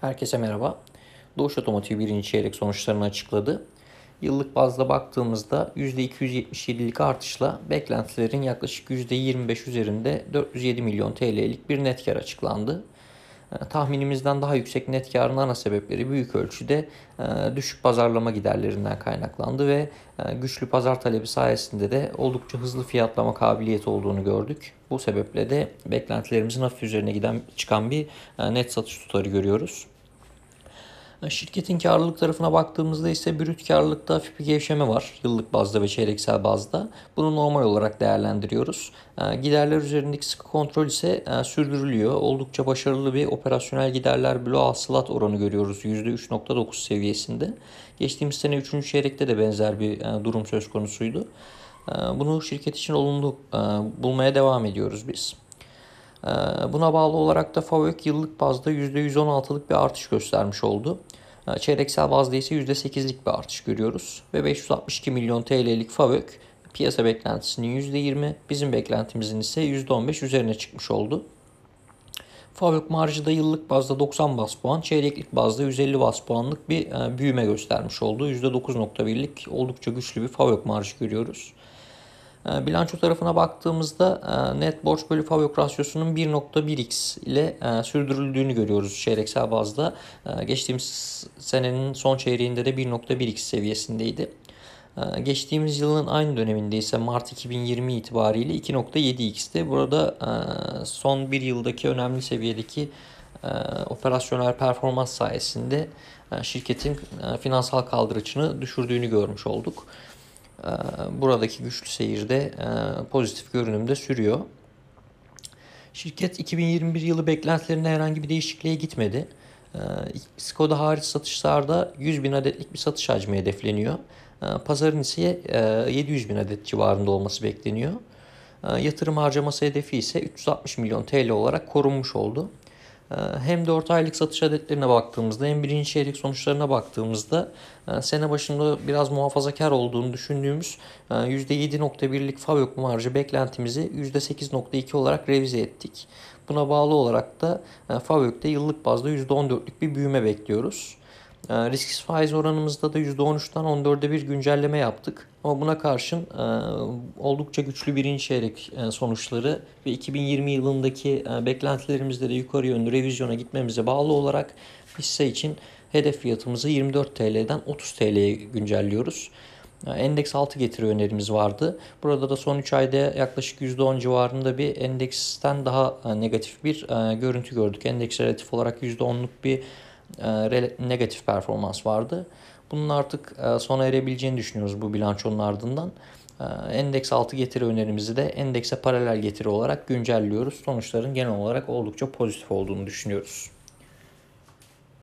Herkese merhaba. Doğuş Otomotiv birinci çeyrek sonuçlarını açıkladı. Yıllık bazda baktığımızda %277'lik artışla beklentilerin yaklaşık %25 üzerinde 407 milyon TL'lik bir net kar açıklandı. E, tahminimizden daha yüksek net karın ana sebepleri büyük ölçüde e, düşük pazarlama giderlerinden kaynaklandı ve e, güçlü pazar talebi sayesinde de oldukça hızlı fiyatlama kabiliyeti olduğunu gördük. Bu sebeple de beklentilerimizin hafif üzerine giden çıkan bir net satış tutarı görüyoruz. Şirketin karlılık tarafına baktığımızda ise brüt karlılıkta hafif bir gevşeme var yıllık bazda ve çeyreksel bazda. Bunu normal olarak değerlendiriyoruz. Ee, giderler üzerindeki sıkı kontrol ise e, sürdürülüyor. Oldukça başarılı bir operasyonel giderler bölü hasılat oranı görüyoruz %3.9 seviyesinde. Geçtiğimiz sene 3. çeyrekte de benzer bir e, durum söz konusuydu. Ee, bunu şirket için olumlu e, bulmaya devam ediyoruz biz. Ee, buna bağlı olarak da FAVÖK yıllık bazda %116'lık bir artış göstermiş oldu. Ee, çeyreksel bazda ise %8'lik bir artış görüyoruz. Ve 562 milyon TL'lik FAVÖK piyasa beklentisinin %20, bizim beklentimizin ise %15 üzerine çıkmış oldu. FAVÖK marjı da yıllık bazda 90 bas puan, çeyreklik bazda 150 bas puanlık bir e, büyüme göstermiş oldu. %9.1'lik oldukça güçlü bir FAVÖK marjı görüyoruz. Ee, bilanço tarafına baktığımızda e, net borç bölü FAVÖK rasyosunun 1.1x ile e, sürdürüldüğünü görüyoruz çeyreksel bazda. E, geçtiğimiz senenin son çeyreğinde de 1.1x seviyesindeydi. Geçtiğimiz yılın aynı döneminde ise Mart 2020 itibariyle 2.7x'ti. Burada son bir yıldaki önemli seviyedeki operasyonel performans sayesinde şirketin finansal kaldırıcını düşürdüğünü görmüş olduk. Ee, buradaki güçlü seyirde e, pozitif görünümde sürüyor. Şirket 2021 yılı beklentilerinde herhangi bir değişikliğe gitmedi. Ee, Skoda hariç satışlarda 100 bin adetlik bir satış hacmi hedefleniyor. Ee, pazarın ise 700 e, bin adet civarında olması bekleniyor. Yatırım harcaması hedefi ise 360 milyon TL olarak korunmuş oldu. Ee, hem 4 aylık satış adetlerine baktığımızda hem birinci çeyrek sonuçlarına baktığımızda e, sene başında biraz muhafazakar olduğunu düşündüğümüz %7.1'lik e, FAVÖK marjı beklentimizi %8.2 olarak revize ettik. Buna bağlı olarak da e, FAVÖK'te yıllık bazda %14'lük bir büyüme bekliyoruz. E, risksiz faiz oranımızda da %13'ten 14'e bir güncelleme yaptık. Ama buna karşın e, oldukça güçlü birinci çeyrek e, sonuçları ve 2020 yılındaki beklentilerimizde de yukarı yönlü revizyona gitmemize bağlı olarak hisse için hedef fiyatımızı 24 TL'den 30 TL'ye güncelliyoruz. Endeks altı getiri önerimiz vardı. Burada da son 3 ayda yaklaşık %10 civarında bir endeksten daha negatif bir görüntü gördük. Endeks relatif olarak %10'luk bir e, negatif performans vardı. Bunun artık e, sona erebileceğini düşünüyoruz bu bilançonun ardından. E, endeks altı getiri önerimizi de endekse paralel getiri olarak güncelliyoruz. Sonuçların genel olarak oldukça pozitif olduğunu düşünüyoruz.